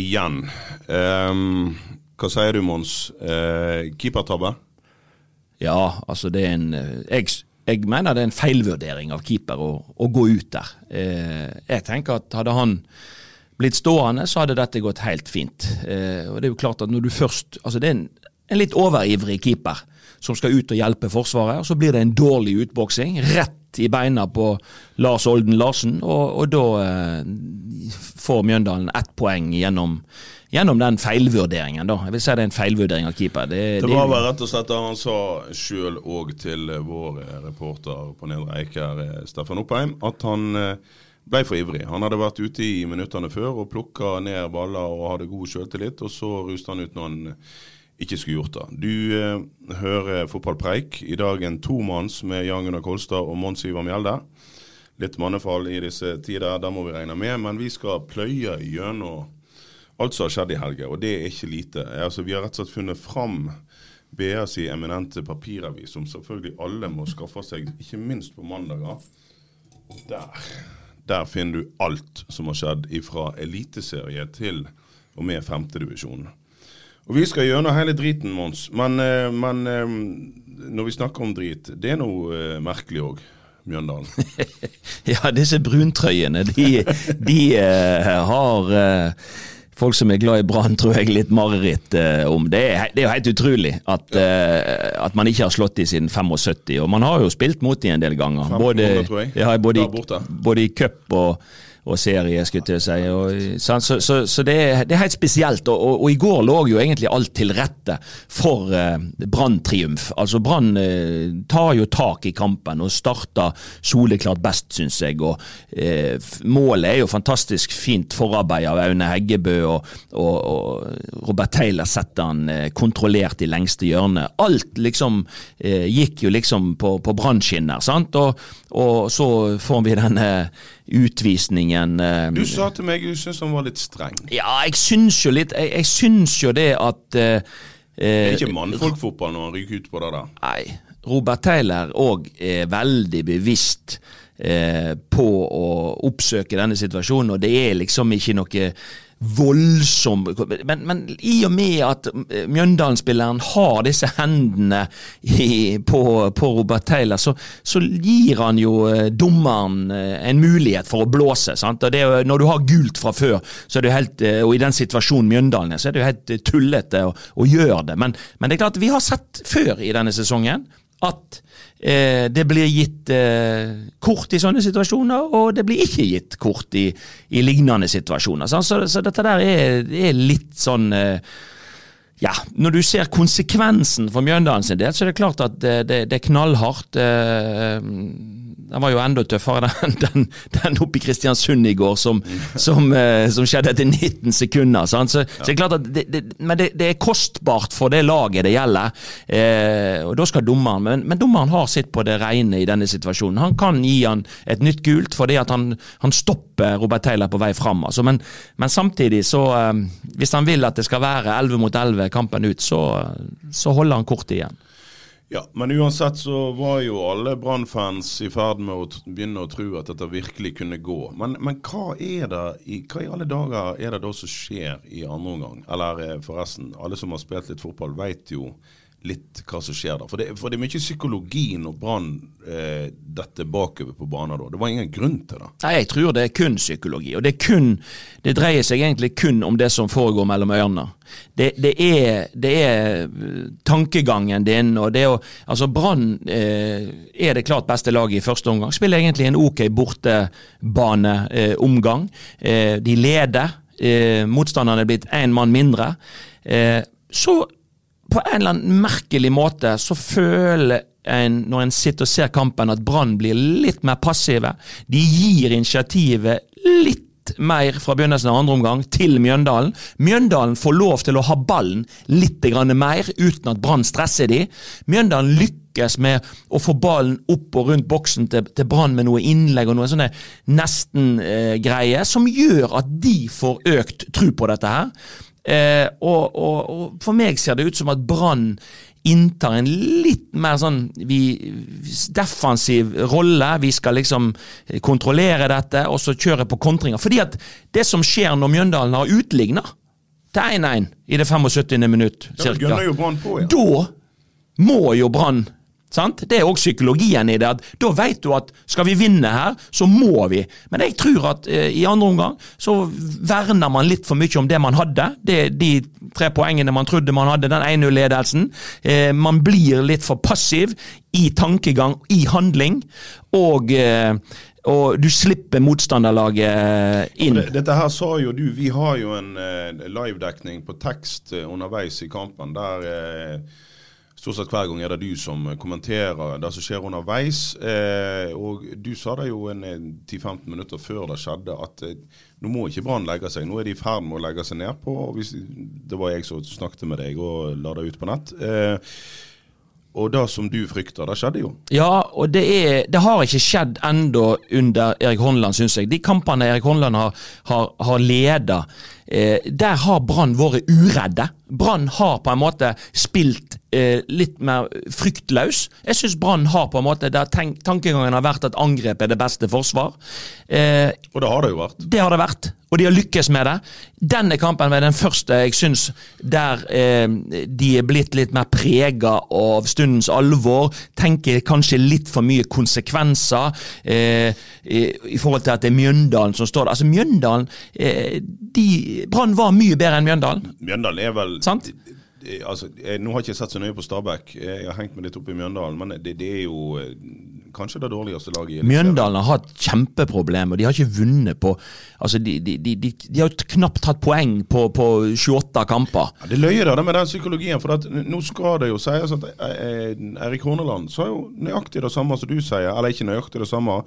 Igjen. Um, hva sier du, Mons? Uh, Keepertabbe? Ja, altså det er en jeg, jeg mener det er en feilvurdering av keeper å, å gå ut der. Uh, jeg tenker at hadde han blitt stående, så hadde dette gått helt fint. Eh, og det er jo klart at når du først Altså det er en, en litt overivrig keeper som skal ut og hjelpe Forsvaret, og så blir det en dårlig utboksing. Rett i beina på Lars Olden Larsen, og, og da eh, får Mjøndalen ett poeng gjennom, gjennom den feilvurderingen. da. Jeg vil si det er en feilvurdering av keeper. Det, Det var vel rett og slett det han sa sjøl òg til vår reporter på Nedre Eiker, eh, Steffen Oppheim, at han eh, ble for ivrig. Han hadde vært ute i minuttene før og plukka ned baller og hadde god sjøltillit, og så ruste han ut når han ikke skulle gjort det. Du eh, hører Fotballpreik. I dag en tomanns med Jan Gunnar Kolstad og Mons Ivar Mjelde. Litt mannefall i disse tider, det må vi regne med. Men vi skal pløye gjennom alt som har skjedd i helga, og det er ikke lite. Altså, vi har rett og slett funnet fram BA si eminente papiravis, som selvfølgelig alle må skaffe seg, ikke minst på mandager. Der. Der finner du alt som har skjedd fra eliteserie til og med femtedivisjon. Og vi skal gjennom hele driten, Mons. Men, eh, men eh, når vi snakker om drit, det er noe eh, merkelig òg. Mjøndalen. Ja, disse bruntrøyene, de, de uh, har uh, folk som er glad i Brann, tror jeg, litt mareritt eh, om. Det er, det er jo helt utrolig at, eh, at man ikke har slått dem siden 75. Og man har jo spilt mot dem en del ganger. 1500, tror jeg. ja, både, i, både i cup og, og serie, skulle jeg si. Og, så så, så det, er, det er helt spesielt. Og, og, og i går lå jo egentlig alt til rette for eh, Brann-triumf. Altså Brann eh, tar jo tak i kampen og starter soleklart best, syns jeg. Og eh, målet er jo fantastisk fint forarbeid av Aune Heggebø, og, Robert Taylor setter han eh, kontrollert i lengste hjørne. Alt liksom eh, gikk jo liksom på, på brannskinner, sant. Og så får vi denne utvisningen. eh, Du sa til meg du syntes han var litt streng. ja, jeg syns jo litt Jeg, jeg syns jo det at eh, Det er eh, ikke mannfolkfotball når han ryker ut på det der. Nei. Robert Taylor òg er veldig bevisst eh, på å oppsøke denne situasjonen, og det er liksom ikke noe voldsom men, men i og med at eh, Mjøndalen-spilleren har disse hendene i, på, på Robert Taylor, så, så gir han jo eh, dommeren eh, en mulighet for å blåse. Sant? Og det, når du har gult fra før, så er det helt, og i den situasjonen Mjøndalen er, så er det jo helt tullete å, å gjøre det. Men, men det er klart, vi har sett før i denne sesongen at eh, det blir gitt eh, kort i sånne situasjoner, og det blir ikke gitt kort i, i lignende situasjoner. Så, så dette der er, er litt sånn eh, ja, Når du ser konsekvensen for Mjøndalen sin del, så er det klart at det, det, det er knallhardt. eh, Den var jo enda tøffere, den, den, den oppe i Kristiansund i går, som, som, eh, som skjedde etter 19 sekunder. Så, så det er klart at det, Men det, er kostbart for det laget det gjelder, eh, og da skal dommeren men, men dommeren har sitt på det rene i denne situasjonen. Han kan gi han et nytt gult fordi at han, han stopper Robert Taylor på vei fram. Altså. Men, men samtidig, så eh, hvis han vil at det skal være 11 mot 11 kampen ut, så, så holder han kortet igjen. Ja, Men uansett så var jo alle Brann-fans i ferd med å begynne å tro at dette virkelig kunne gå. Men, men hva er det i, hva i alle dager er det da som skjer i andre omgang? Eller eh, forresten, alle som har spilt litt fotball vet jo litt hva som skjer der. For det, for det er mye psykologi når Brann eh, detter bakover på banen da. Det var ingen grunn til det. Nei, jeg tror det er kun psykologi. Og det, er kun, det dreier seg egentlig kun om det som foregår mellom ørene. Det, det, er, det er eh, tankegangen din, og det å Altså, Brann eh, er det klart beste laget i første omgang. Spiller egentlig en ok bortebaneomgang. Eh, eh, de leder. Eh, motstanderne er blitt én mann mindre. Eh, så på en eller annen merkelig måte så føler en, når en sitter og ser kampen, at Brann blir litt mer passive. De gir initiativet litt mer fra begynnelsen av andre omgang til Mjøndalen. Mjøndalen får lov til å ha ballen litt mer uten at Brann stresser de. Mjøndalen lykkes med å få ballen opp og rundt boksen til, til Brann med noe innlegg og noe sånne nesten-greier, eh, som gjør at de får økt tro på dette her. Eh, og, og, og, For meg ser det ut som at Brann inntar en litt mer sånn vi, defensiv rolle. Vi skal liksom kontrollere dette og så kjøre på kontringer. Fordi at det som skjer når Mjøndalen har utligna til 1-1 i det 75. minutt, cirka, ja. da må jo Brann Sant? Det er òg psykologien i det. at Da vet du at skal vi vinne her, så må vi. Men jeg tror at eh, i andre omgang så verner man litt for mye om det man hadde. Det, de tre poengene man trodde man hadde, den 1-0-ledelsen. Eh, man blir litt for passiv i tankegang, i handling. Og eh, og du slipper motstanderlaget inn. Dette her sa jo du, Vi har jo en uh, livedekning på tekst uh, underveis i kampen der Stort sett hver gang er det du som kommenterer det som skjer underveis. Eh, og du sa det jo en 10-15 minutter før det skjedde, at eh, nå må ikke Brann legge seg. Nå er de i ferd med å legge seg nedpå. Det var jeg som snakket med deg og la det ut på nett. Eh, og det som du frykter, det skjedde jo. Ja, og det, er, det har ikke skjedd enda under Erik Håndland, syns jeg. De kampene Erik Håndland har, har, har leda, der har Brann vært uredde. Brann har på en måte spilt eh, litt mer fryktløs. Jeg syns Brann har på en måte der tankegangen har vært at angrep er det beste forsvar. Eh, og det har det jo vært. Det har det vært, og de har lykkes med det. Denne kampen var den første jeg syns der eh, de er blitt litt mer prega av stundens alvor. Tenker kanskje litt for mye konsekvenser eh, i, i, forhold til at det er Mjøndalen som står der. Altså Mjøndalen eh, Brann var mye bedre enn Mjøndalen. Mjøndalen er vel Sant? altså, jeg, Nå har jeg ikke sett så nøye på Stabæk, jeg har hengt meg litt opp i Mjøndalen. Men det, det er jo eh, kanskje det dårligste laget i Mjøndalen har hatt kjempeproblemer. De har ikke vunnet på altså De, de, de, de har knapt tatt poeng på, på 28 kamper. Ja, det løyer det med den psykologien. For at, nå skal det jo sies at eh, Erik Horneland sa jo nøyaktig det samme som du sier. Eller ikke nøyaktig det samme,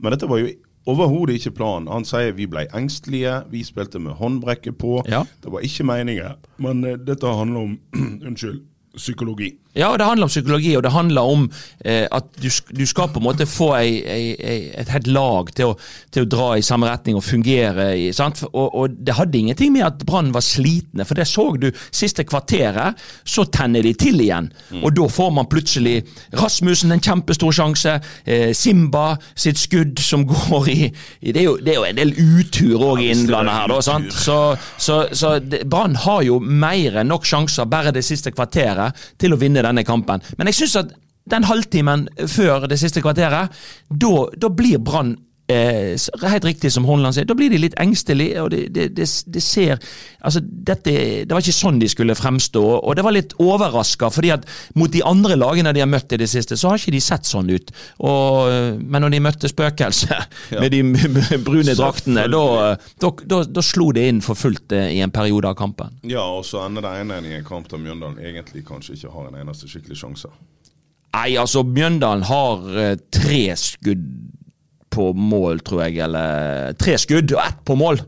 men dette var jo Overhodet ikke planen. Han sier vi ble engstelige, vi spilte med håndbrekket på. Ja. Det var ikke meningen. Men uh, dette handler om Unnskyld psykologi. Ja, det handler om psykologi, og det handler om eh, at du, du, skal på en måte få ei, ei, et helt lag til å, til å, dra i samme retning og fungere. I, og, og, det hadde ingenting med at Brann var slitne, for det så du siste kvarteret. Så tenner de til igjen, mm. og da får man plutselig Rasmussen en kjempestor sjanse. Eh, Simba sitt skudd som går i, i det, er jo, det, er jo, en del utur òg ja, innblandet her, da. Sant? Så, så, så Brann har jo mer enn nok sjanser bare det siste kvarteret til å vinne denne kampen. Men jeg syns at den halvtimen før det siste kvarteret, da blir Brann eh, helt riktig som Hornland sier, da blir de litt engstelige. og det, det, det, det, ser, altså dette, det var ikke sånn de skulle fremstå. og Det var litt overraska, fordi at mot de andre lagene de har møtt i det siste, så har ikke de sett sånn ut. Og, men når de møtte spøkelset ja. med de brune draktene, da, da, da, da, slo det inn for fullt eh, i en periode av kampen. Ja, og så ender det ene i en kamp der Mjøndalen egentlig kanskje ikke har en eneste skikkelig sjanse. Nei, altså Mjøndalen har tre skudd på mål, tror jeg. Eller tre skudd og ett på mål!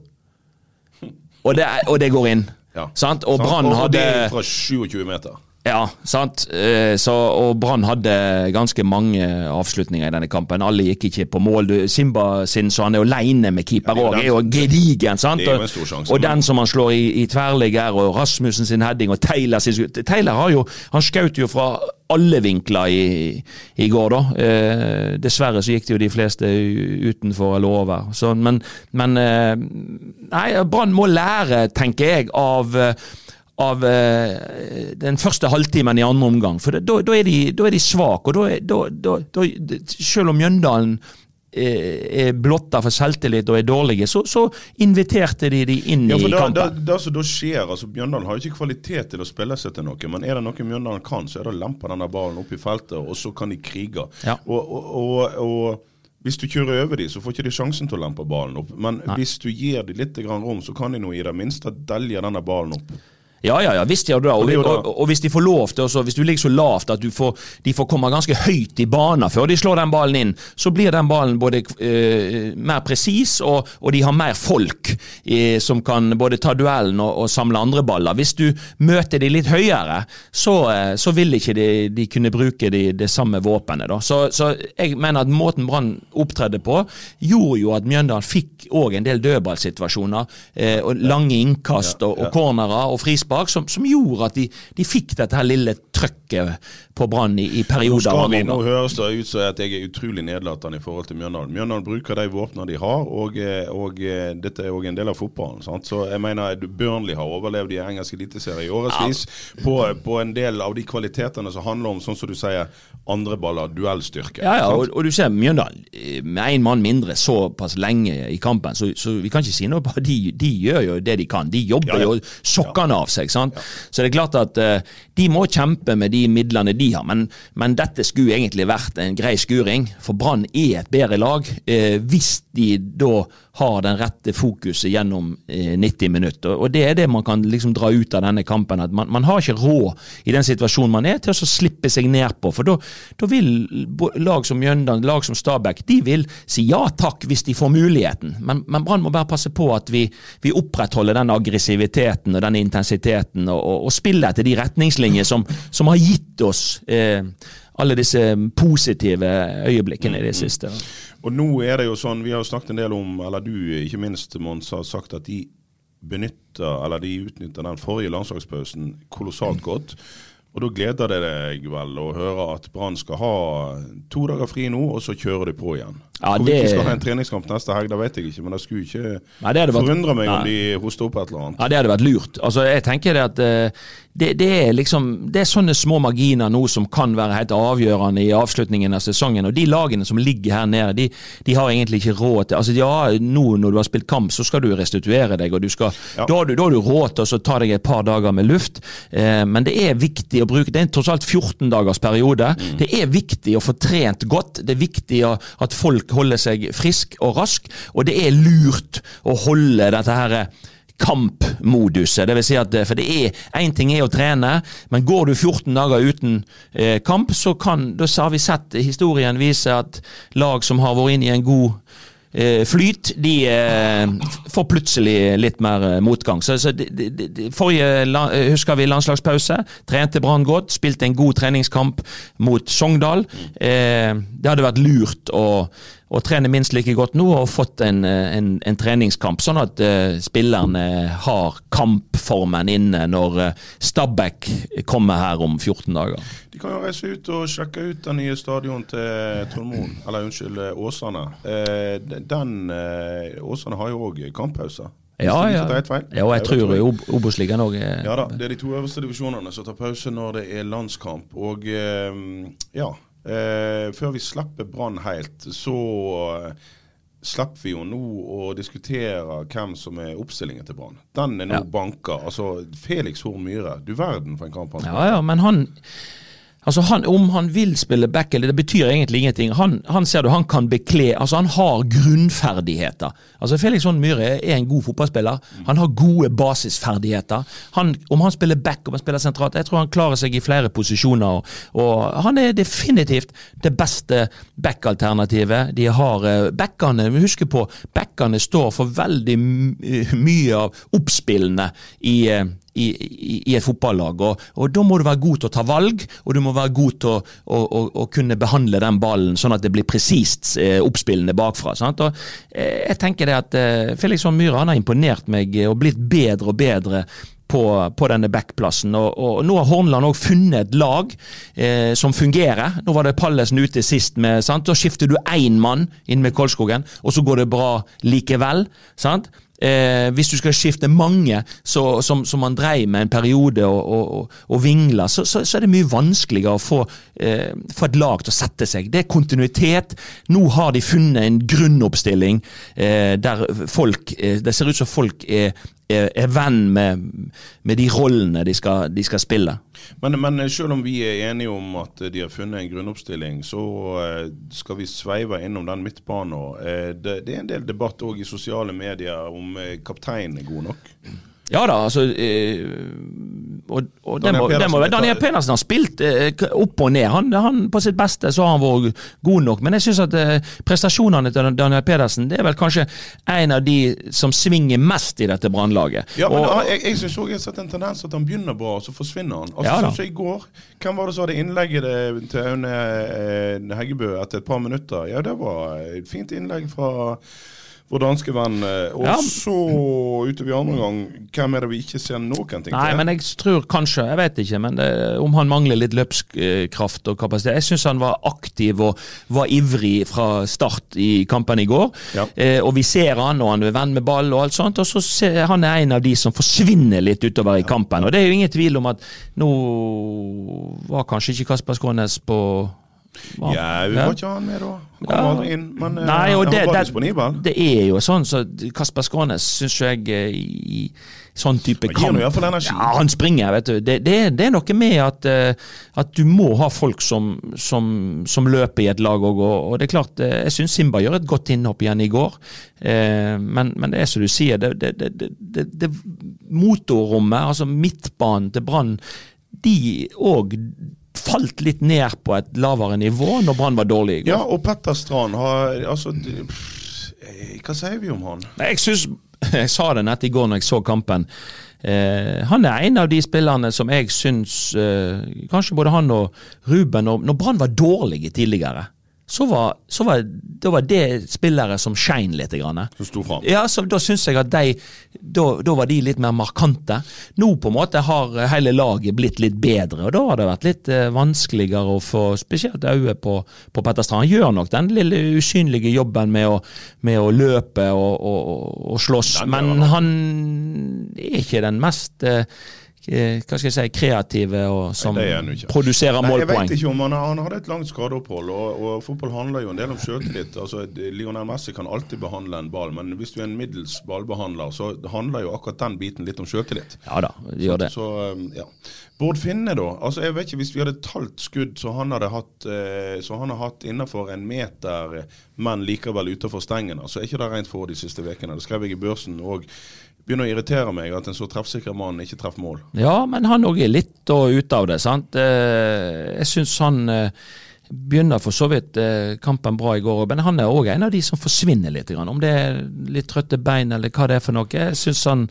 Og det, og det går inn. Ja. Sant? Og Brann hadde Og det fra 27 meter. Ja, sant. Eh, så, og Brann hadde ganske mange avslutninger i denne kampen. Alle gikk ikke på mål. Simba sin, så han er jo aleine med keeper òg, ja, er jo gedigen. sant? Og, sjanse, og den som han slår i, i tverrligger, og Rasmussen sin heading, og Taylor sin Taylor har jo Han skjøt jo fra alle vinkler i, i går, da. Eh, dessverre så gikk det jo de fleste utenfor eller over. Så, men, men eh, Nei, Brann må lære, tenker jeg, av av eh, den første halvtimen i andre omgang. For da, da er de, da er de svake. Og da, da, da, da, selv om Mjøndalen eh, er blotta for selvtillit og er dårlige, så, så inviterte de de inn Ja, i kampen. det som da skjer, altså Mjøndalen har jo ikke kvalitet til å spille seg til noe, men er det noe Mjøndalen kan, så er det å lempe denne ballen opp i feltet, og så kan de krige. Ja. Og, og, og, og hvis du kjører over dem, så får ikke de sjansen til å lempe ballen opp. Men hvis du gir dem litt rom, så kan de nå i det minste delje denne ballen opp. Ja, ja, ja, visst gjør du det. Og, Og og, og, hvis de får lov til, også, hvis du ligger så lavt at du får, de får komme ganske høyt i banen før de slår den ballen inn, så blir den ballen både eh, mer presis, og, de har mer folk eh, som kan både ta duellen og, samle andre baller. Hvis du møter de litt høyere, så, eh, så vil ikke de, de kunne bruke de, det samme våpenet. Da. Så, så jeg mener at måten Brann opptredde på, gjorde jo at Mjøndalen fikk òg en del dødballsituasjoner, eh, og lange innkast og, og cornerer og frispark, som, som gjorde at de, de fikk dette her lille trøkket på Brann i, i Nå, perioder. skal vi, nå høres det ut som at jeg er utrolig nedlatende i forhold til Mjøndalen. Mjøndalen bruker de våpnene de har, og, eh, og eh, dette er òg en del av fotballen. Sant? Så jeg mener Burnley har overlevd i engelsk eliteserie i årevis på, på en del av de kvalitetene som handler om, sånn som du sier, andre baller, duellstyrke. Ja, ja, og, og du ser Mjøndalen eh, med én mann mindre såpass lenge i kampen, så, så vi kan ikke si noe på de, de gjør jo det de kan. De jobber Ja, ja. jo sokkene av seg. Sant? Så det er klart at uh, de må kjempe med de midlene de har, men, men dette skulle egentlig vært en grei skuring. For Brann er et bedre lag uh, hvis de da har den rette fokuset gjennom eh, 90 minutter. Og det er det man kan liksom dra ut av denne kampen. at Man, man har ikke råd i den situasjonen man er til å slippe seg ned på. For da vil lag som Mjøndalen, lag som Stabæk, de vil si ja takk hvis de får muligheten. Men, men Brann må bare passe på at vi, vi opprettholder den aggressiviteten og den intensiteten, og, og, og spiller etter de retningslinjer som, som har gitt oss eh, alle disse positive øyeblikkene i det siste. Og nå er det jo sånn, vi har snakket en del om, eller du ikke minst, Mons, har sagt at de benytter, eller de utnytter den forrige landslagspausen kolossalt godt. Og da gleder det deg vel å høre at Brann skal ha to dager fri nå, og så kjører de på igjen. Ja, Hvorvidt det- de skal ha en treningskamp neste helg, det vet jeg ikke, men det skulle ikke Nei, det vært- forundre meg om Nei. de hoster opp et eller annet. Ja, det hadde vært lurt. Altså, jeg tenker det at eh, det, det er liksom Det er sånne små marginer nå som kan være helt avgjørende i avslutningen av sesongen. Og de lagene som ligger her nede, de, de har egentlig ikke råd til Altså, ja, nå når du har spilt kamp, så skal du restituere deg, og du skal Ja. da, har du, da har du råd til å ta deg et par dager med luft. Eh, men det er viktig å bruke Det er en tross alt 14 dagers periode. Det er viktig å få trent godt. Det er viktig å, at folk holder seg frisk og rask, og det er lurt å holde dette her kampmoduset. Det vil si at, eh, for det er, Én ting er å trene, men går du 14 dager uten eh, kamp, så kan, da har vi sett historien vise at lag som har vært inne i en god flyt, de eh, får plutselig litt mer eh, motgang. Så, så de, de, de, Forrige eh, husker vi landslagspause. Trente Brann godt, spilte en god treningskamp mot Sogndal. Eh, det hadde vært lurt å, å trene minst like godt nå og fått en, eh, en, en treningskamp, sånn at eh, spillerne har kampformen inne når eh, Stabæk kommer her om 14 dager. Kan jo reise ut og sjekke ut den nye stadion til Trond eller unnskyld, Åsane. Eh, den eh, Åsane har jo òg kamppause. Ja, ja. ja, og jeg tror. Obos-ligaen òg Ja da, det er de to øverste divisjonene som tar pause når det er landskamp. Og eh, ja, eh, før vi slipper Brann helt, så slipper vi jo nå å diskutere hvem som er oppstillingen til Brann. Den er nå Ja. banka. Altså, Felix Horn Myhre, du verden for en kamp han Ja, ja, men han Altså han, Om han vil spille back, eller det betyr egentlig ingenting. Han, han ser du, han kan bekle altså Han har grunnferdigheter. Altså Felix Hånd Myhre er en god fotballspiller. Han har gode basisferdigheter. Han, om han spiller back, om han spiller sentralt, jeg tror han klarer seg i flere posisjoner. Og, og Han er definitivt det beste back-alternativet. De har Backene, husk på, backene står for veldig mye av oppspillene i eh, i, i, et fotballag. Og, og Da må du være god til å ta valg, og du må være god til å, å, å, kunne behandle den ballen sånn at det blir presist eh, oppspillende bakfra. Og, eh, jeg tenker det at eh, Felix Horn Myhre han har imponert meg eh, og blitt bedre og bedre på, på denne backplassen. Og, og Nå har Hornland òg funnet et lag eh, som fungerer. Nå var det Pallesen ute sist. med, sant? Da skifter du én mann inn med Kolskogen, og så går det bra likevel. sant? Eh, hvis du skal skifte mange, så, som, som man dreiv med en periode og, og, og vingla, så, så, så er det mye vanskeligere å få, eh, få et lag til å sette seg. Det er kontinuitet. Nå har de funnet en grunnoppstilling eh, der folk eh, Det ser ut som folk er, er, er venn med, med de rollene de skal, de skal spille. Men, men selv om vi er enige om at de har funnet en grunnoppstilling, så eh, skal vi sveive innom den midtbanen. Eh, det, det er en del debatt òg i sosiale medier om eh, kapteinen er god nok. Ja da, altså eh, Og, og det, Daniel må, det Pedersen, må, det- Daniel Pedersen har spilt eh, opp og ned. Han, han, på sitt beste så har han vært god nok, men jeg syns at eh, prestasjonene til Daniel Pedersen det er vel kanskje en av de som svinger mest i dette brannlaget. Ja, men Og- jeg, jeg syns òg jeg har sett en tendens at han begynner bra, og så forsvinner han. Altså, Ja sånn som i går, Hvem var det som hadde innlegget til Aune eh, Heggebø etter et par minutter? Ja, det var et fint innlegg fra vår danske venn. eh, Og Ja. så utover i andre gang, hvem er det vi ikke ser noen ting til? Nei, men jeg tror kanskje, jeg vet ikke, men det, om han mangler litt løpskraft og kapasitet. Jeg syns han var aktiv og var ivrig fra start i kampen i går. Ja. Eh, og vi ser han, og han er venn med ball og alt sånt. Og så ser han er en av de som forsvinner litt utover i kampen. Og det er jo ingen tvil om at nå var kanskje ikke Kasper Skånes på Ja, vi får ikke han med da. Han Ja. aldri inn. Men eh, Nei, han det, var det, disponibel. det er jo sånn, så Kasper Skånes syns jeg eh, i sånn type Han fall energi. Ja, han springer, vet du. Det, det, det er noe med at, eh, at du må ha folk som, som, som løper i et lag òg. Og, og det er klart, jeg syns Simba gjør et godt innhopp igjen i går. Men, men det er som du sier, det, det, det, det, det, det motorrommet, altså midtbanen til Brann, de òg falt litt ned på et lavere nivå når Brann var dårlig i går. Ja, og Petter Strand har Altså, hva sier vi om han? Jeg synes, jeg sa det nett i går når jeg så kampen. Eh, han er en av de spillerne som jeg syns eh, Kanskje både han og Ruben og, Når Brann var dårlige tidligere, så var, så var, da var det spillere som skein litt. Grann. Som sto fram? Ja, så Da syns jeg at de da, da var de litt mer markante. Nå på en måte har hele laget blitt litt bedre, og da har det vært litt eh, vanskeligere å få spesielt øye på, på Petter Strand. Han gjør nok den lille usynlige jobben med å, med å løpe og, og, og slåss, men han. er ikke den mest eh, hva skal jeg si, kreative og som Nei, er produserer Nei, jeg vet ikke om Han han hadde et langt skadeopphold, og, og fotball handler jo en del om selvtillit. Altså, Lionel Messi kan alltid behandle en ball, men hvis du er en middels ballbehandler, så handler jo akkurat den biten litt om selvtillit. Ja da, det gjør det. Så, um, ja. Bård Finne, da. Altså, jeg vet ikke, Hvis vi hadde talt skudd så han hadde hatt eh, Så han har hatt innenfor en meter, eh, men likevel utenfor stengene, så er ikke det rent for de siste ukene. Det skrev jeg i børsen. og begynner å irritere meg at en så treffsikker mann ikke treffer mål. Ja, men han òg er litt ute av det. sant? Eh, Jeg syns han eh, begynner for så vidt eh, kampen bra i går, men han er òg en av de som forsvinner litt. Om det er litt trøtte bein eller hva det er for noe. Jeg syns han,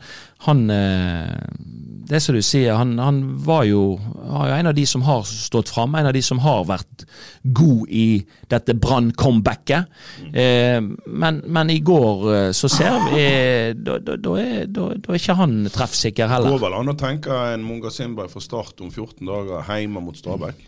han eh, Det er som du sier, han, han var jo, var jo en av de som har stått fram, en av de som har vært god i dette Brann-comebacket. Eh, men, men i går så ser vi Da, da, da, er, da, er ikke han treffsikker heller. Går vel an å tenke en Munga Simba fra start om 14 dager hjemme mot Stabæk?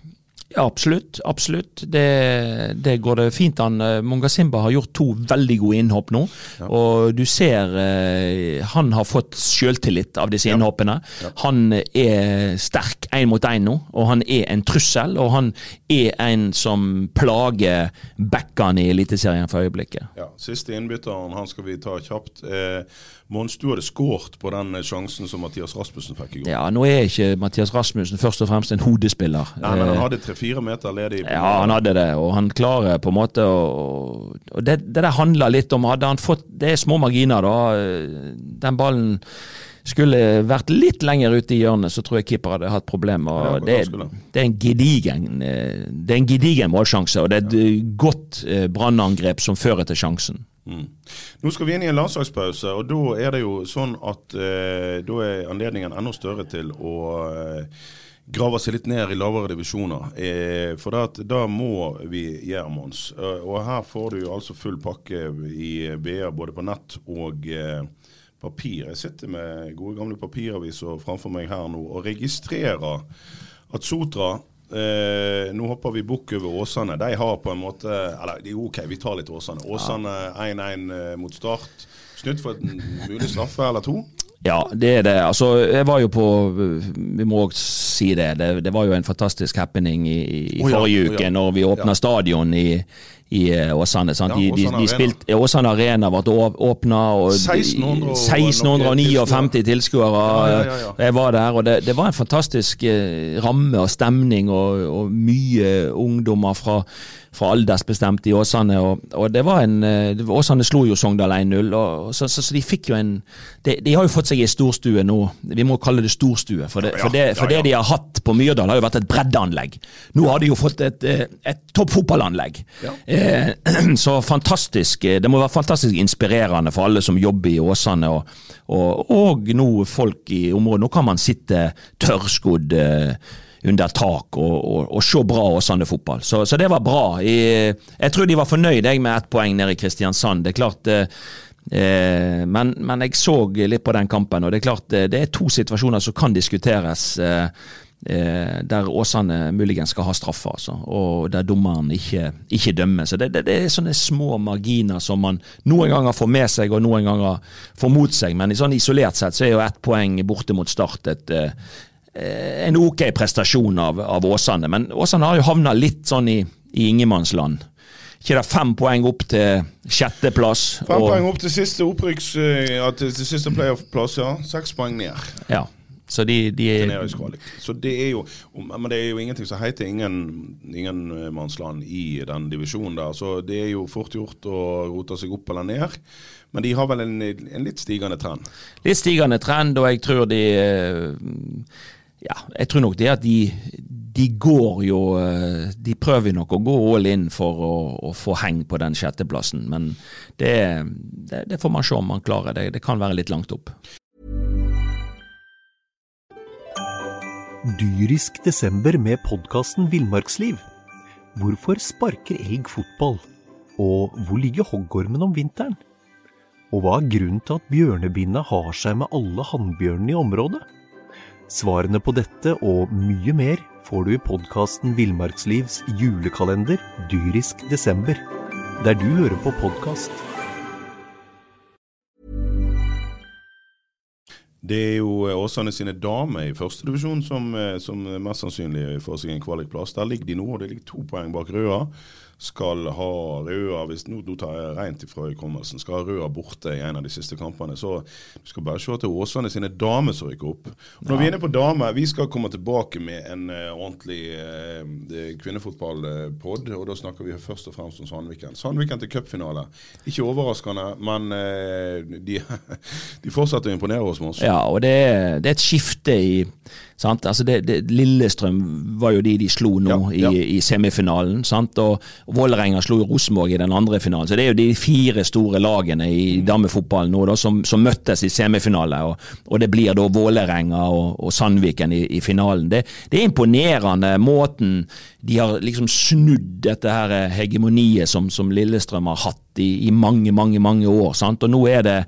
Ja, absolutt. absolutt. Det, det går det fint an. Eh, Munga Simba har gjort to veldig gode innhopp nå. Og du ser eh, han har fått selvtillit av disse innhoppene. Han er sterk én mot én nå, og han er en trussel. Og han er en som plager backene i Eliteserien for øyeblikket. Ja, Siste innbytteren, han skal vi ta kjapt. Eh, Mons, du hadde skåret på den eh, sjansen som Mathias Rasmussen fikk i går. Ja, Nå er ikke Mathias Rasmussen først og fremst en hodespiller. Nei, men han Eh, hadde tre-fire meter ledig. Ja, han hadde det, og han klarer på en måte å Og det, det der handler litt om Hadde han fått Det er små marginer, da. Den ballen skulle vært litt lenger ute i hjørnet, så tror jeg keeper hadde hatt problemer. Ja, det Det, det er en gedigen eh, Det er en gedigen målsjanse, og det er et ja. godt eh, brannangrep som fører til sjansen. Mm. Nå skal vi inn i en landslagspause, og da er det jo sånn at eh, da er anledningen enda større til å eh, grave seg litt ned i lavere divisjoner. Eh, for da må vi gjøre, Mons. Eh, og her får du jo altså full pakke i BA både på nett og eh, papir. Jeg sitter med gode gamle papiraviser framfor meg her nå og registrerer at Sotra Eh, nå hopper vi bukk over Åsane. De har på en måte Eller det er OK, vi tar litt Åsane. Åsane 1-1 eh, mot Start. snudd for en mulig straffe eller to. Ja, det er det. Altså, jeg var jo på Vi må også si det. Det, det var jo en fantastisk happening i, i oh, ja, forrige å ja. uke, når vi åpna stadion i, i eh, Åsane. sant? Ja, De, de, de ja, Åsane Arena ble åpna, og de- 1600 og 1659 tilskuere. Ja, ja, ja, ja. Jeg var der, og det, det var en fantastisk eh, ramme og stemning, og, og mye ungdommer fra, fra aldersbestemt i Åsane. Og, og det var en eh, Åsane slo jo Sogndal 1-0, så, så, så de fikk jo en de, de har jo fått seg en storstue nå. Vi må kalle det storstue, for det, for det, for det de har hatt på Myrdal, har jo vært et breddeanlegg. Nå har de jo fått et, eh, et topp fotballanlegg. Eh, så fantastisk. eh, Det må være fantastisk inspirerende for alle som jobber i Åsane, og, og, og nå folk i området. Nå kan man sitte tørrskodd eh, under tak og, og, og se bra Åsane fotball. Så, så det var bra. Jeg, jeg tror de var fornøyd jeg, med ett poeng nede i Kristiansand. Det er klart eh, Eh, men, men jeg så litt på den kampen, og det er klart eh, det er to situasjoner som kan diskuteres. Eh, eh, der Åsane muligens skal ha straffe, altså, og der dommeren ikke, ikke dømmer. Så det, det, det er sånne små marginer som man noen ganger får med seg, og noen ganger får mot seg. Men sånn isolert sett så er jo ett poeng borte mot Start et en ok prestasjon av, av Åsane. Men Åsane har jo havna litt sånn i, i ingenmannsland. Ikke det fem poeng opp til sjetteplass? Fem og- poeng opp til siste opprykks... eh, Ja, til, til siste playoff-plass, ja. Seks poeng ned Ja, så de, de er. Så det er jo Men det er jo ingenting som heter ingen, ingen eh, i den divisjonen der. Så det er jo fort gjort å rote seg opp eller ned. Men de har vel en, en litt stigende trend. litt stigende trend, og jeg tror de eh, Ja, jeg tror nok det at de, de går jo eh, De prøver nok å gå all in for å, å få heng på den sjetteplassen, men det, det, det får man se om man klarer. Det, det kan være litt langt opp. Dyrisk desember med podkasten Villmarksliv. Hvorfor sparker elg fotball? Og hvor ligger hoggormen om vinteren? Og hva er grunnen til at bjørnebinna har seg med alle hannbjørnene i området? Svarene på dette og mye mer får du i podkasten Villmarkslivs julekalender Dyrisk desember, der du hører på podkast. Det er jo eh, Åsane sine damer i førstedivisjon som, eh, som mest sannsynlig får seg en kvalikplass. Der ligger de nå, og det ligger to poeng bak Røa. Skal ha Røa hvis, nå, nå tar jeg rent ifra hukommelsen. Skal ha Røa borte i en av de siste kampene. Så du skal bare se til Åsane sine damer som rykker opp. Når vi er inne på damer, vi skal komme tilbake med en uh, ordentlig uh, kvinnefotballpod. Og da snakker vi først og fremst om Sandviken. Sandviken til cupfinale. Ikke overraskende, men uh, de, de fortsetter å imponere oss med oss. Ja, og det, det er et skifte i sant? Altså det, det, Lillestrøm var jo de de slo nå Ja, ja. I, i semifinalen. Sant? Og, og Vålerenga slo jo Rosenborg i den andre finalen. Så det er jo de fire store lagene i damefotballen nå da, som, som møttes i semifinale. Og, og det blir da Vålerenga og, og Sandviken i, i finalen. Det, det er imponerende måten de har liksom snudd dette her hegemoniet som, som Lillestrøm har hatt i, i mange, mange, mange år. Sant? Og nå er det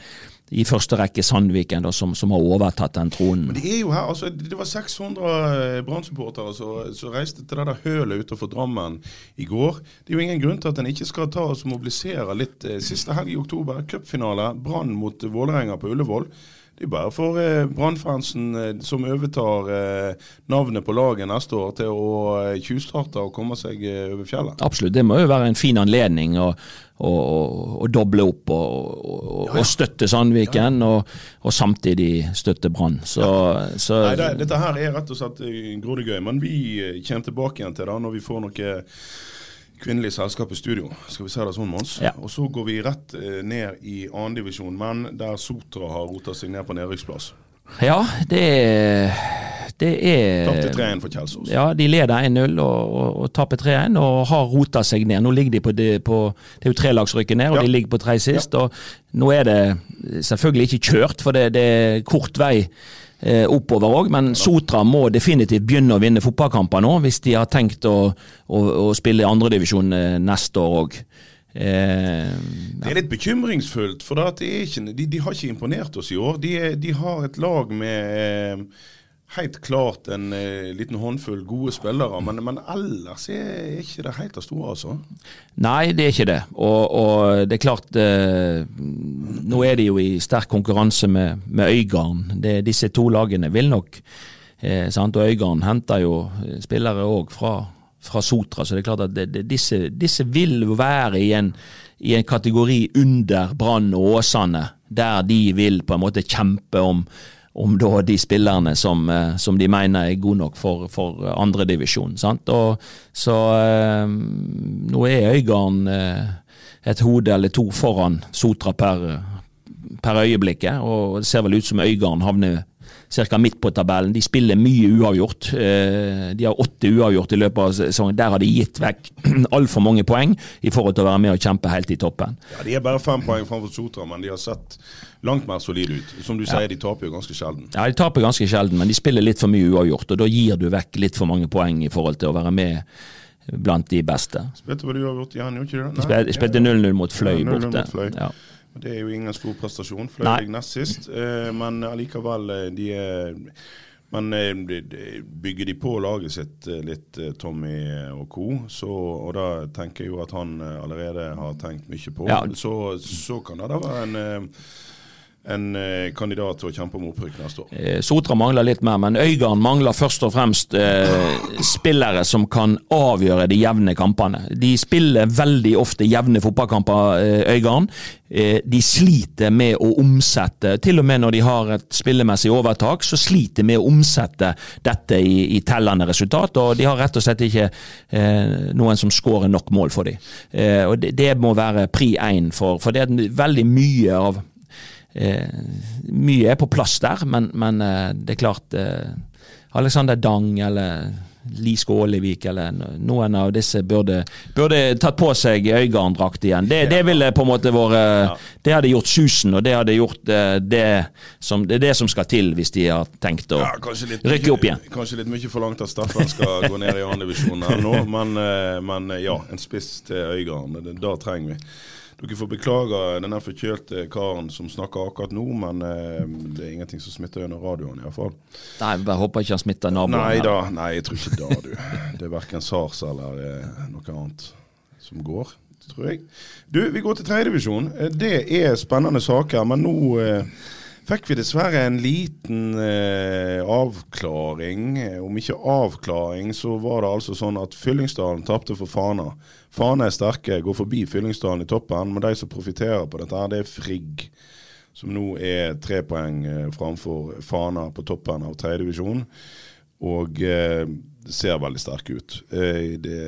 i første rekke Sandviken da, som, som har overtatt den tronen. Men det er jo her, altså, det var 600 Brann-supportere som som reiste til det der hølet utenfor Drammen i går. Det er jo ingen grunn til at en ikke skal ta oss og mobilisere litt. eh, Siste helg i oktober, cupfinale. Brann mot Vålerenga på Ullevål. Det er bare for eh, Brannfansen eh, som overtar eh, navnet på laget neste år, til å eh, tjuvstarte og komme seg eh, over fjellet. Absolutt, det må jo være en fin anledning å, å, å, å doble opp og, og støtte Sandviken, og, og samtidig støtte Brann. Så, så Nei, det, Dette her er rett og slett grådig gøy, men vi kommer tilbake igjen til det når vi får noe kvinnelig selskap i studio. Skal vi se det sånn, Mons? Ja. Og så går vi rett eh, ned i annendivisjon, men der Sotra har rota seg ned på nedrykksplass. ja, det er det Tapte er 3-1 for Kjelsås. ja, De leder 1-0 og, og, og taper 3-1 og har rota seg ned. Nå ligger de på det, på, det er jo trelagsrykket lag ned, og Ja. de ligger på tre sist. og Nå er det selvfølgelig ikke kjørt, for det, det er kort vei oppover òg, men Sotra må definitivt begynne å vinne fotballkamper nå, hvis de har tenkt å, å, å spille i andredivisjon eh, neste år òg. Eh, Det er litt bekymringsfullt, for ikke, de, de har ikke imponert oss i år. De, de har et lag med eh, helt klart en eh, liten håndfull gode spillere, men, men ellers er ikke det helt det store, altså. Nei, det er ikke det. Og, og det er klart eh, Nå er de jo i sterk konkurranse med, med Øygarden. Disse to lagene vil nok eh, sant? Og Øygarden henter jo spillere òg fra, fra Sotra, så det er klart at det, det, disse, disse vil være i en, i en kategori under Brann og Åsane, der de vil på en måte kjempe om om da de spillerne som, eh, som de mener er gode nok for, for andredivisjon. Så eh, nå er Øygarden eh, et hode eller to foran Sotra per, per øyeblikket, og det ser vel ut som Øygarden havner ca. midt på tabellen. De spiller mye uavgjort. Eh, de har åtte uavgjort i løpet av sesongen. Der har de gitt vekk altfor mange poeng i forhold til å være med og kjempe helt i toppen. Ja, De er bare fem poeng framfor Sotra, men de har sett langt mer solide ut. Som du sier, de taper jo ganske sjelden. Ja, de taper ganske sjelden, men de spiller litt for mye uavgjort. Og da gir du vekk litt for mange poeng i forhold til å være med blant de beste. Spilte du har igjen, gjorde ikke det? Nei. spilte 0-0 mot Fløy borte. Mot fløy. Ja. Det er jo ingen stor prestasjon. for det er nest sist, eh, men allikevel eh, de er men eh, bygger de på laget sitt litt, Tommy og co., så, og da tenker jeg jo at han allerede har tenkt mye på, ja. så, så, kan det da være en en eh, kandidat til å kjempe om opprykk neste år. Eh, Sotra mangler litt mer, men Øygarden mangler først og fremst eh, spillere som kan avgjøre de jevne kampene. De spiller veldig ofte jevne fotballkamper, eh, Øygarden. Eh, de sliter med å omsette, til og med når de har et spillemessig overtak, så sliter de med å omsette dette i, i tellende resultat. og De har rett og slett ikke eh, noen som skårer nok mål for dem. og det, det, må være pri én, for, for det er veldig mye av Mye er på plass der, men, men eh, det er klart eh, Alexander Dang eller Li Skålevik eller noen av disse burde, burde tatt på seg Øygarden-drakt igjen. Det, det, ville på en måte vært. Det hadde gjort susen, og det hadde gjort eh, det som, det, er det som skal til hvis de har tenkt å ja, rykke opp igjen. Kanskje litt mye forlangt at Staffan skal gå ned i andredivisjon nå, men, eh, men, ja, en spiss til Øygarden, det, det trenger vi. Dere får beklage denne forkjølte karen som snakker akkurat nå, men eh, det er ingenting som smitter under radioen iallfall. Nei, bare håper ikke han smitter naboen. Nei da, nei, jeg tror ikke det, du. Det er verken SARS eller eh, noe annet som går, tror jeg. Du, vi går til tredjedivisjon. Eh, det er spennende saker, men nå eh, fikk vi dessverre en liten eh, avklaring. Om ikke avklaring, så var det altså sånn at Fyllingsdalen tapte for Fana. Fana er sterke, går forbi Fyllingsdalen i toppen. Men de som profitterer på dette, her, det er Frigg. Som nå er tre poeng eh, framfor Fana på toppen av tredjedivisjon. Og eh, ser veldig sterke ut. Eh, det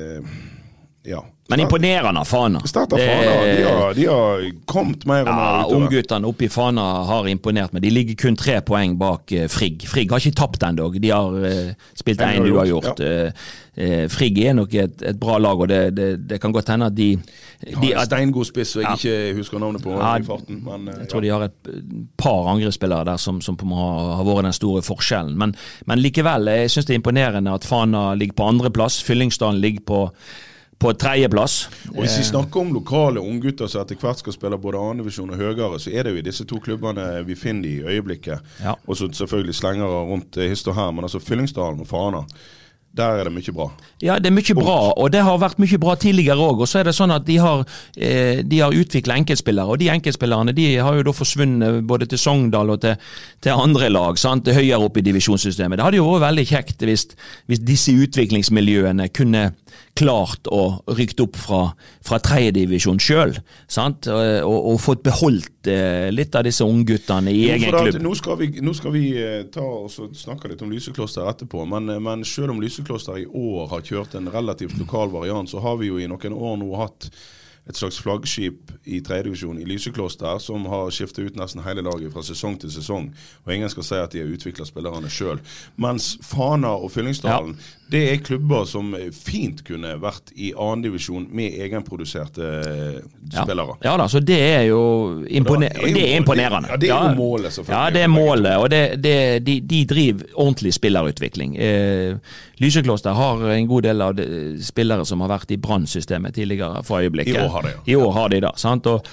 ja. Men imponerende av Fana. Start av Fana. De har, de har kommet mer og mer ja, utover. Ungguttene oppe i Fana har imponert, meg. de ligger kun tre poeng bak uh, Frigg. Frigg har ikke tapt ennå. De har uh, spilt én uavgjort. Ja. Uh, Frigg er nok et, et, bra lag, og det, det, det kan godt hende at de De har en steingod spiss som jeg ja. ikke husker navnet på. Ja, farten, men, jeg tror de har et par angrepsspillere der som, som har, har, vært den store forskjellen. Men, men likevel, jeg syns det er imponerende at Fana ligger på andreplass. Fyllingsdalen ligger på på tredjeplass. Og Hvis vi snakker om lokale unggutter som etter hvert skal spille både annendivisjon og høyere, så er det jo i disse to klubbene vi finner de i øyeblikket. Ja. Og så selvfølgelig slengere rundt hist og her, men altså Fyllingsdalen og Fana. Der er det mye bra. Ja, det er mye bra, og det har vært mye bra tidligere òg. Og så er det sånn at de har, eh, har utvikla enkeltspillere, og de enkeltspillerne de har jo da forsvunnet både til Sogndal og til, til andre lag, sant? høyere opp i divisjonssystemet. Det hadde jo vært veldig kjekt hvis, hvis disse utviklingsmiljøene kunne klart å rykke opp fra, fra tredjedivisjon sjøl, og, og, og, fått beholdt eh, litt av disse ungguttene i jo, egen klubb. Nå skal vi, nå skal vi eh, ta og snakke litt om Lysekloster etterpå, men, eh, men selv om Lysekloster i år har kjørt en relativt lokal variant, så har vi jo i noen år nå hatt et slags flaggskip i tredjedivisjon i Lysekloster, som har skiftet ut nesten hele laget fra sesong til sesong. Og ingen skal si at de har utvikla spillerne sjøl. Mens Fana og Fyllingsdalen, ja. Det er klubber som fint kunne vært i annendivisjon med egenproduserte ja. spillere. Ja da, så det er jo, imponer er jo, det er imponerende. Ja, det er jo målet, selvfølgelig. Ja, det er målet, og det, det, de, de, driver ordentlig spillerutvikling. Eh, Lysekloster har en god del av spillere som har vært i brannsystemet tidligere for øyeblikket. I år har de, ja. I år har de da, sant? Og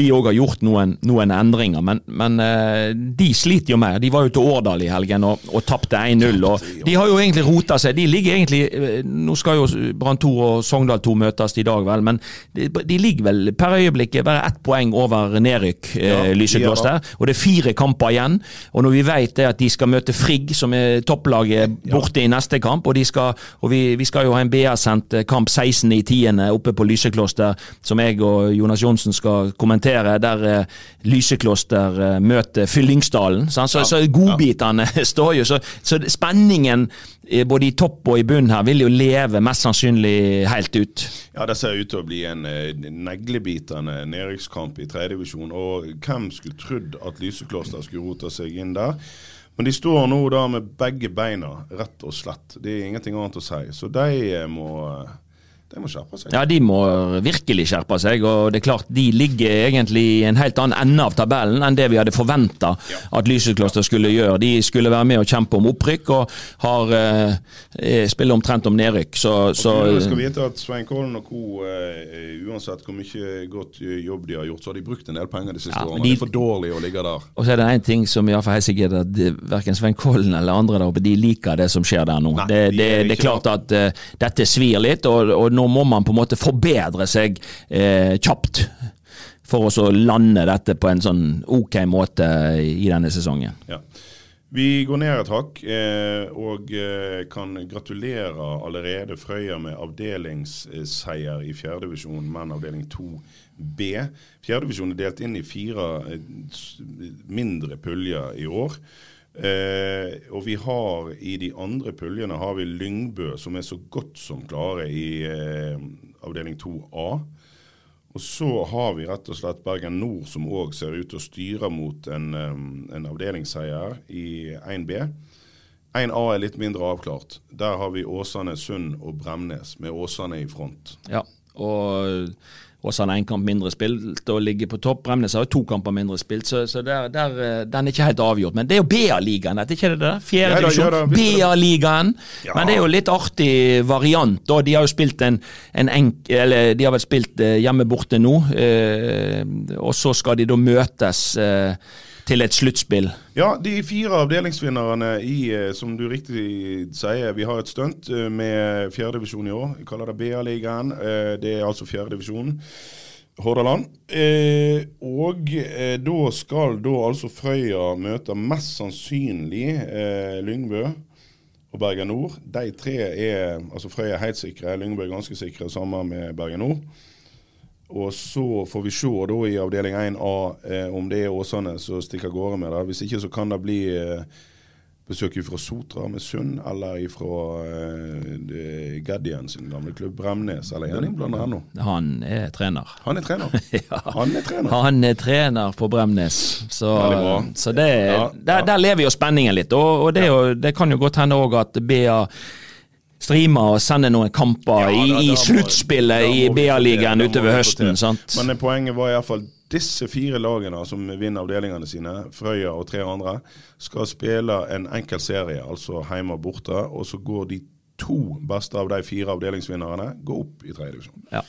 de òg har gjort noen, noen endringer. Men, men eh, de sliter jo mer. De var jo til Årdal i helgen og, og tapte 1-0. De har jo egentlig rota seg. De ligger egentlig eh, Nå skal jo Brann 2 og Sogndal 2 møtes i dag, vel, men de, de ligger vel per øyeblikket bare ett poeng over nedrykk, ja, Ja, Lysekloster. Og det er fire kamper igjen. Og når vi vet det at de skal møte Frigg, som er topplaget, borte i neste kamp, og, de skal, og vi, vi skal jo ha en BA-sendt eh, kamp 16. i 10. oppe på Lysekloster, som jeg og Jonas Johnsen skal kommentere, der eh, Lysekloster eh, møter Fyllingsdalen. sant? Så, så godbitene står jo, så, så spenningen eh, både i topp og i bunn her vil jo leve mest sannsynlig helt ut. Ja, Det ser ut til å bli en neglebitende nedrykkskamp i tredjedivisjon. Og hvem skulle trodd at Lysekloster skulle rote seg inn der? Men de står nå da med begge beina, rett og slett. Det er ingenting annet å si. Så de må, de må skjerpe seg. Ja, de må virkelig skjerpe seg, og det er klart de ligger egentlig i en helt annen ende av tabellen enn det vi hadde forventa at Lysekloster skulle gjøre. De skulle være med og kjempe om opprykk, og har eh, spiller omtrent om nedrykk. Så, så Du skal vite at Svein Kollen og co. Eh, uansett hvor mye godt jobb de har gjort, så har de brukt en del penger de siste Ja, årene. de- Det er for dårlig å ligge der. Og så er det en ting som iallfall helt sikkert at det- verken Svein Kollen eller andre der oppe de liker det som skjer der nå. Nei, det, de det, det er klart at eh, dette svir litt, og, og nå må man på en måte forbedre seg eh, kjapt. For å lande dette på en sånn ok måte i denne sesongen. Ja. Vi går ned et hakk eh, og eh, kan gratulere allerede Frøya med avdelingsseier i fjerdedivisjon, men avdeling 2B. Fjerdedivisjon er delt inn i fire eh, mindre puljer i år. Eh, og vi har i de andre puljene har vi Lyngbø, som er så godt som klare i eh, avdeling 2A. Og så har vi rett og slett Bergen Nord, som òg ser ut til å styre mot en, um, en avdelingsseier i 1B. 1A er litt mindre avklart. Der har vi Åsane, Sund og Bremnes, med Åsane i front. Ja, og Åsane har én kamp mindre spilt og ligger på topp. Bremnes har to kamper mindre spilt, så, så der, der, eh, den er ikke helt avgjort. Men det er jo BA-ligaen, er er ikke det det? Fjerde Ja divisjon. det. BA-ligaen. Ja. Men det er jo litt artig variant. da. De har jo spilt en, en enk... Eller de har vel spilt eh, hjemme borte nå, eh, og så skal de da møtes eh, til et sluttspill. Ja, de fire avdelingsvinnerne i, eh, som du riktig sier, vi har et stunt eh, med fjerdedivisjon i år. Vi kaller det BA-ligaen. Eh, Det er altså fjerdedivisjonen. Hordaland. Eh, og eh, da skal da altså Frøya møte mest sannsynlig eh, Lyngbø og Bergen Nord. De tre er altså Frøya er helt sikre, Lyngbø er ganske sikre, sammen med Bergen Nord. Og så får vi se da i avdeling 1A eh, om det er Åsane som stikker av gårde med det. Hvis ikke så kan det bli eh, besøk fra Sotra med Sund, eller fra eh, Gaddien sin gamle klubb Bremnes. Eller er han innblandet ennå? Han er trener. Han er trener. Han er trener. Han er trener på Bremnes, så, så det, Ja, der, ja. der lever jo spenningen litt. Og, og det, det kan jo godt hende òg at BA streamer og sender noen kamper Ja, i, da- i, i sluttspillet i BA-ligaen utover høsten. sant? Men poenget var iallfall disse fire lagene som vinner avdelingene sine, Frøya og tre andre, skal spille en enkel serie, altså hjemme og borte. Og så går de to beste av de fire avdelingsvinnerne går opp i tredje divisjon. Ja.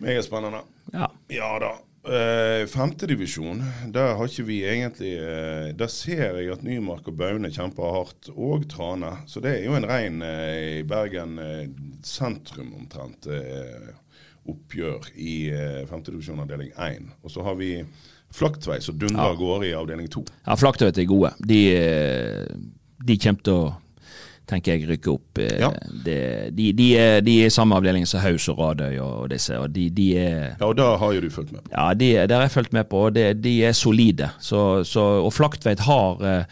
Meget spennende. Ja. Ja da. Uh, Femtedivisjon, der har ikke vi egentlig eh, Der ser jeg at Nymark og Baune kjemper hardt, og Trane. Så det er jo en rein eh, i Bergen eh, sentrum omtrent eh, oppgjør i uh, femtedivisjon avdeling 1. Og så har vi Flaktvei som dundrer av gårde i avdeling 2. ja Flaktveit er gode. De, eh, de kommer til å tenker jeg rykker opp. eh, Ja. Det, de, de, er, de er i samme avdeling som Haus og Radøy og disse, og de, de er Ja, og det har jo du fulgt med. på. Ja, de, det har jeg fulgt med på, og de er solide. Så, så, og Flaktveit har eh,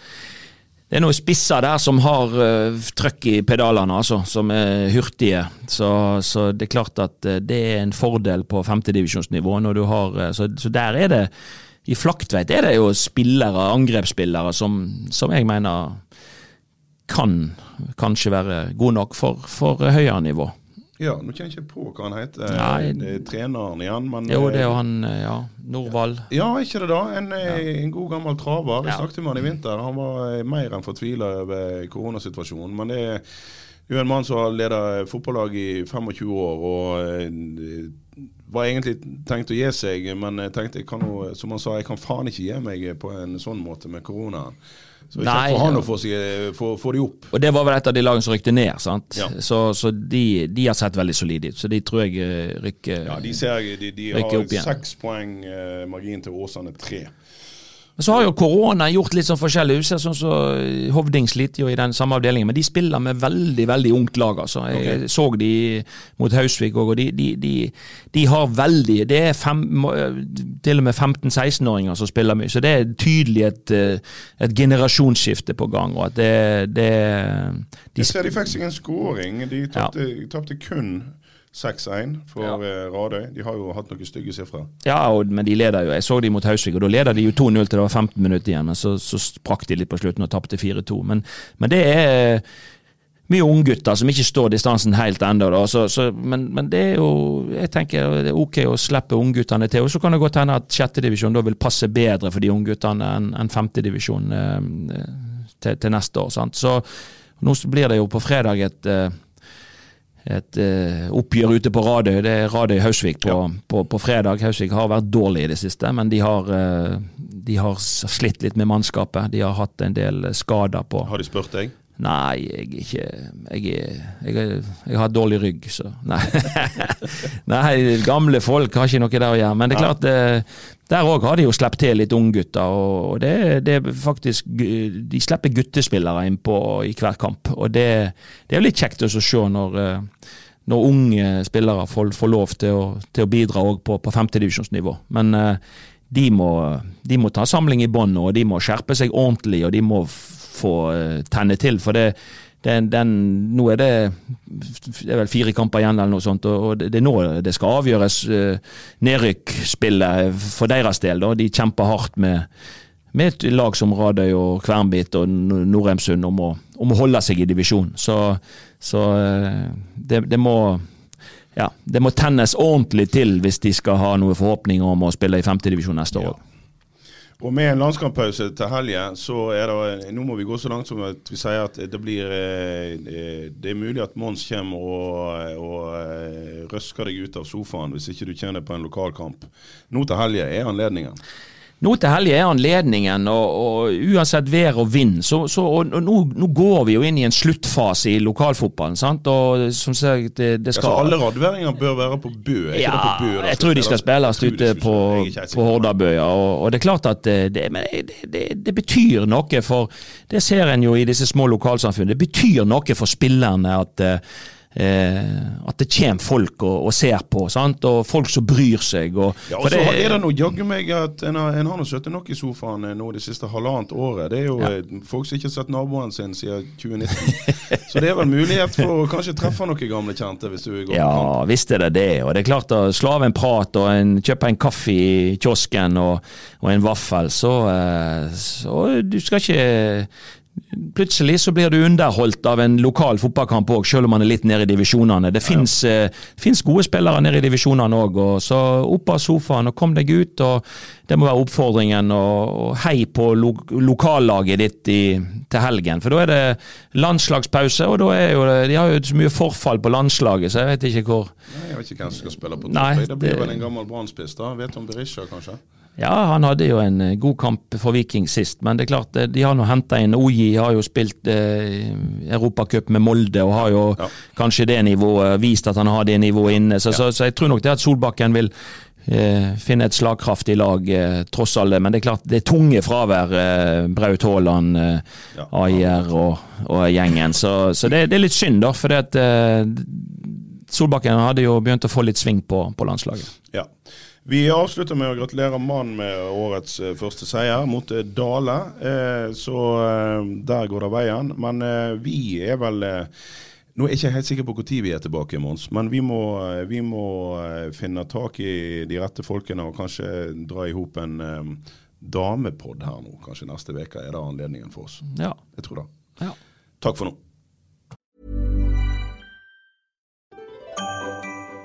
Det er noen spisser der som har uh, trøkk i pedalene, altså, som er hurtige. Så, så det er klart at eh, det er en fordel på femtedivisjonsnivå når du har eh, så, så der er det I Flaktveit er det jo spillere, angrepsspillere, som, som jeg mener kan kanskje være god nok for, for høyere nivå. Ja, nå kjenner jeg ikke på hva han heter. Nei. Er treneren igjen, men Jo, det er eh, jo han, eh, ja, Norvald. Ja, ikke det da. En, ja. en god gammel traver. Jeg Ja. snakket med han i vinter. Han var eh, mer enn fortvila over koronasituasjonen. Men det er jo en mann som har ledet fotballag i 25 år, og eh, var egentlig tenkt å gi seg, men jeg tenkte jeg kan som han sa, jeg kan faen ikke gi meg på en sånn måte med koronaen. Så ikke Nei, han å få, seg- få, de opp. Og det var vel et av de lagene som rykte ned, sant. Ja. Så, så de, de har sett veldig solide ut. Så de tror jeg eh, rykker Ja, De ser de, de Rykker har opp igjen. seks poeng eh, margin til Åsane tre. Men så har jo korona gjort litt sånn forskjellig. Sånn så Hovding sliter jo i den samme avdelingen, men de spiller med veldig veldig ungt lag. altså. Jeg så de mot Hausvik òg, og de, de, de, de har veldig Det er fem, til og med 15-16-åringer som spiller mye, så det er tydelig et, eh, et generasjonsskifte på gang. og at det, det de, Jeg ser de fikk seg en scoring. De tapte ja. kun 6-1 for Ja. eh, Radøy. De har jo hatt noen stygge sifre. Ja, og, men de leder jo. Jeg så de mot Hausvik, og da leder de jo 2-0 til det var 15 minutter igjen. Men så, så sprakk de litt på slutten og tapte 4-2. Men, men det er mye unggutter som ikke står distansen helt ennå. da, så- så- Men, men det er jo Jeg tenker det er ok å slippe ungguttene til. Og så kan det godt hende at sjettedivisjon da vil passe bedre for de ungguttene enn enn femtedivisjon eh, til, til neste år. sant? Så nå blir det jo på fredag et eh, et uh, oppgjør ute på Radøy. Det er Radøy Hausvik på, på, på fredag. Hausvik har vært dårlig i det siste, men de har, uh, de har slitt litt med mannskapet. De har hatt en del skader på Har de spurt deg? Nei, jeg er ikke Jeg, er, jeg, er, jeg har dårlig rygg, så Nei. Nei, gamle folk har ikke noe der å gjøre. Men det er klart, eh, der òg har de jo sluppet til litt unggutter. Og det, det er faktisk De slipper guttespillere inn på i hver kamp. Og det, det er jo litt kjekt å se når, eh, når unge spillere får, får lov til å, til å bidra òg på, på femtedivisjonsnivå. Men eh, de må, de må ta samling i bånn og de må skjerpe seg ordentlig. og de må få eh, tenne til. For det, den, den, nå er det det er vel fire kamper igjen, eller noe sånt, og det er nå det skal avgjøres uh, nedrykkspillet for deres del. Da. De kjemper hardt med, med et lag som Radøy og Kvernbit og Norheimsund om, om å holde seg i divisjon. Så, så eh, det, det må ja, det må tennes ordentlig til hvis de skal ha noen forhåpninger om å spille i femtedivisjon neste år. Ja. Og med en landskamppause til helgen, så er det Nå må vi gå så langt som at vi sier at det blir eh, Det er mulig at Mons kommer og, og eh, røsker deg ut av sofaen hvis ikke du kjenner på en lokalkamp. Nå til helgen er anledningen. Nå til helga er anledningen, og, og uansett vær og vind, så, så og, og nå, nå går vi jo inn i en sluttfase i lokalfotballen. sant? Og som sagt, det, det skal Altså, alle radværinger bør være på Bø. Er ja, på Bø Ja, jeg tror de skal spilles ute på, på Hordabøya. Og, det er klart at det, det, men det, det, det betyr noe for Det ser en jo i disse små lokalsamfunnene. Det betyr noe for spillerne at eh, at det kommer folk og, og ser på, sant? og folk som bryr seg. Og, Ja, og så det- er det noe jaggu meg at en har, en har sittet nok i sofaen eh, nå det siste halvannet året. Det er jo ja. folk som ikke har sett naboen sin siden 2019. så det er vel mulighet for å kanskje treffe noen gamle kjente hvis du går på Ja, visst er det det. Og det er klart å slå av en prat og en, kjøpe en kaffe i kiosken og, og en vaffel, så, eh, så du skal ikke Plutselig så blir du underholdt av en lokal fotballkamp òg, selv om man er litt nede i divisjonene. Det fins finnes gode spillere nede i divisjonene òg, så opp av sofaen og kom deg ut. og Det må være oppfordringen. Og, og hei på lo lokallaget ditt i, til helgen, for da er det landslagspause. Og da er jo, de har jo så mye forfall på landslaget, så jeg vet ikke hvor Nei, jeg vet ikke hvem som skal spille på topp. Det blir vel en gammel brannspiss, da. Vet du om Berisha, kanskje? Ja, han hadde jo en eh, god kamp for Viking sist, men det er klart eh, de har nå henta inn Oji, har jo spilt eh, Europacup med Molde og har jo Ja. kanskje det nivået, vist at han har det nivået inne. Så, så, så jeg tror nok det at Solbakken vil eh, finne et slagkraftig lag, eh, tross alle. Men det er klart, det er tunge fravær. Eh, Braut Haaland, eh, Ja. Ajer og, og gjengen. Så, så det, det er litt synd, da. For eh, Solbakken hadde jo begynt å få litt sving på, på landslaget. Ja. Vi avslutter med å gratulere mannen med årets eh, første seier mot eh, Dale. Eh, så der går det veien. Men vi er vel Nå er jeg ikke helt sikker på når vi er tilbake, Mons, men vi må, vi må finne tak i de rette folkene og kanskje dra i hop en eh, damepod her nå. Kanskje neste uke er det anledningen for oss. Ja. Jeg tror det. ja. Takk for nå.